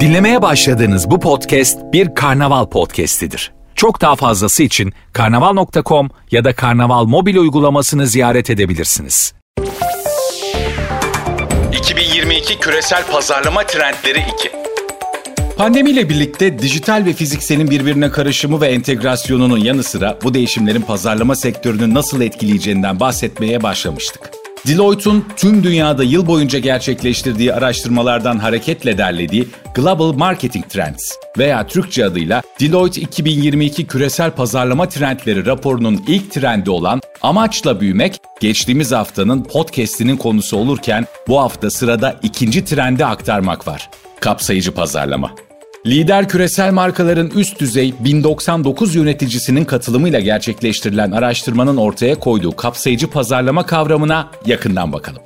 Dinlemeye başladığınız bu podcast bir karnaval podcastidir. Çok daha fazlası için karnaval.com ya da karnaval mobil uygulamasını ziyaret edebilirsiniz. 2022 küresel pazarlama trendleri 2. Pandemiyle birlikte dijital ve fizikselin birbirine karışımı ve entegrasyonunun yanı sıra bu değişimlerin pazarlama sektörünü nasıl etkileyeceğinden bahsetmeye başlamıştık. Deloitte'un tüm dünyada yıl boyunca gerçekleştirdiği araştırmalardan hareketle derlediği Global Marketing Trends veya Türkçe adıyla Deloitte 2022 Küresel Pazarlama Trendleri raporunun ilk trendi olan Amaçla Büyümek geçtiğimiz haftanın podcast'inin konusu olurken bu hafta sırada ikinci trendi aktarmak var. Kapsayıcı pazarlama. Lider küresel markaların üst düzey 1099 yöneticisinin katılımıyla gerçekleştirilen araştırmanın ortaya koyduğu kapsayıcı pazarlama kavramına yakından bakalım.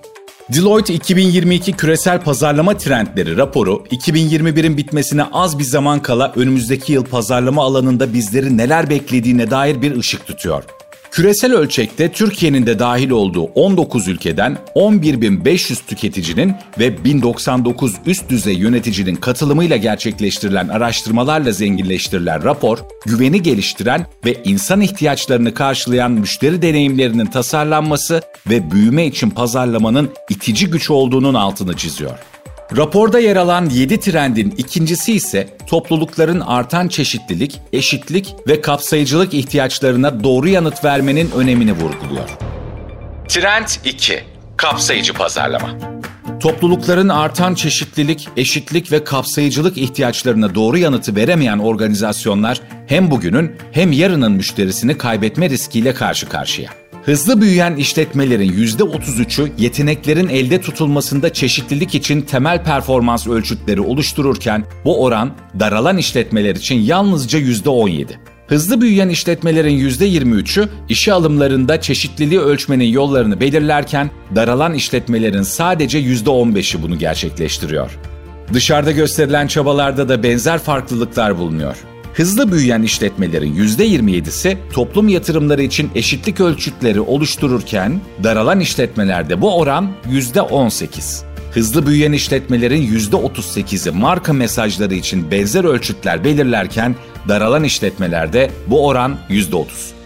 Deloitte 2022 Küresel Pazarlama Trendleri raporu 2021'in bitmesine az bir zaman kala önümüzdeki yıl pazarlama alanında bizleri neler beklediğine dair bir ışık tutuyor. Küresel ölçekte Türkiye'nin de dahil olduğu 19 ülkeden 11.500 tüketicinin ve 1099 üst düzey yöneticinin katılımıyla gerçekleştirilen araştırmalarla zenginleştirilen rapor, güveni geliştiren ve insan ihtiyaçlarını karşılayan müşteri deneyimlerinin tasarlanması ve büyüme için pazarlamanın itici güç olduğunun altını çiziyor. Raporda yer alan 7 trendin ikincisi ise toplulukların artan çeşitlilik, eşitlik ve kapsayıcılık ihtiyaçlarına doğru yanıt vermenin önemini vurguluyor. Trend 2. Kapsayıcı pazarlama. Toplulukların artan çeşitlilik, eşitlik ve kapsayıcılık ihtiyaçlarına doğru yanıtı veremeyen organizasyonlar hem bugünün hem yarının müşterisini kaybetme riskiyle karşı karşıya. Hızlı büyüyen işletmelerin %33'ü yeteneklerin elde tutulmasında çeşitlilik için temel performans ölçütleri oluştururken bu oran daralan işletmeler için yalnızca %17. Hızlı büyüyen işletmelerin %23'ü işe alımlarında çeşitliliği ölçmenin yollarını belirlerken daralan işletmelerin sadece %15'i bunu gerçekleştiriyor. Dışarıda gösterilen çabalarda da benzer farklılıklar bulunuyor. Hızlı büyüyen işletmelerin %27'si toplum yatırımları için eşitlik ölçütleri oluştururken daralan işletmelerde bu oran %18. Hızlı büyüyen işletmelerin %38'i marka mesajları için benzer ölçütler belirlerken daralan işletmelerde bu oran %30.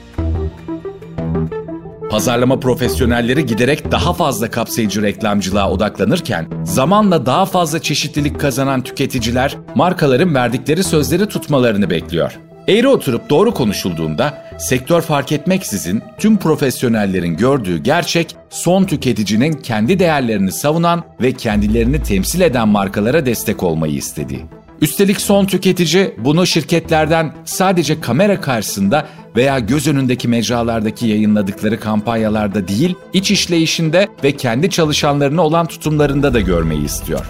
Pazarlama profesyonelleri giderek daha fazla kapsayıcı reklamcılığa odaklanırken, zamanla daha fazla çeşitlilik kazanan tüketiciler markaların verdikleri sözleri tutmalarını bekliyor. Eğri oturup doğru konuşulduğunda sektör fark etmeksizin tüm profesyonellerin gördüğü gerçek son tüketicinin kendi değerlerini savunan ve kendilerini temsil eden markalara destek olmayı istediği. Üstelik son tüketici bunu şirketlerden sadece kamera karşısında veya göz önündeki mecralardaki yayınladıkları kampanyalarda değil, iç işleyişinde ve kendi çalışanlarına olan tutumlarında da görmeyi istiyor.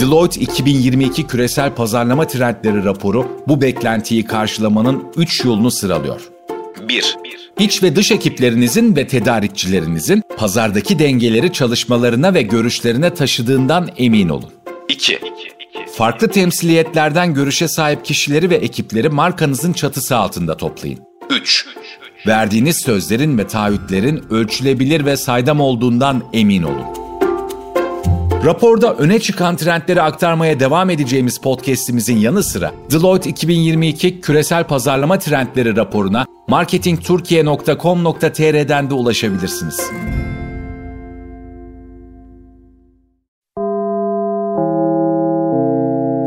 Deloitte 2022 Küresel Pazarlama Trendleri raporu bu beklentiyi karşılamanın 3 yolunu sıralıyor. 1. İç ve dış ekiplerinizin ve tedarikçilerinizin pazardaki dengeleri çalışmalarına ve görüşlerine taşıdığından emin olun. 2. Farklı temsiliyetlerden görüşe sahip kişileri ve ekipleri markanızın çatısı altında toplayın. 3. Verdiğiniz sözlerin ve taahhütlerin ölçülebilir ve saydam olduğundan emin olun. Raporda öne çıkan trendleri aktarmaya devam edeceğimiz podcast'imizin yanı sıra Deloitte 2022 Küresel Pazarlama Trendleri raporuna marketingturkiye.com.tr'den de ulaşabilirsiniz.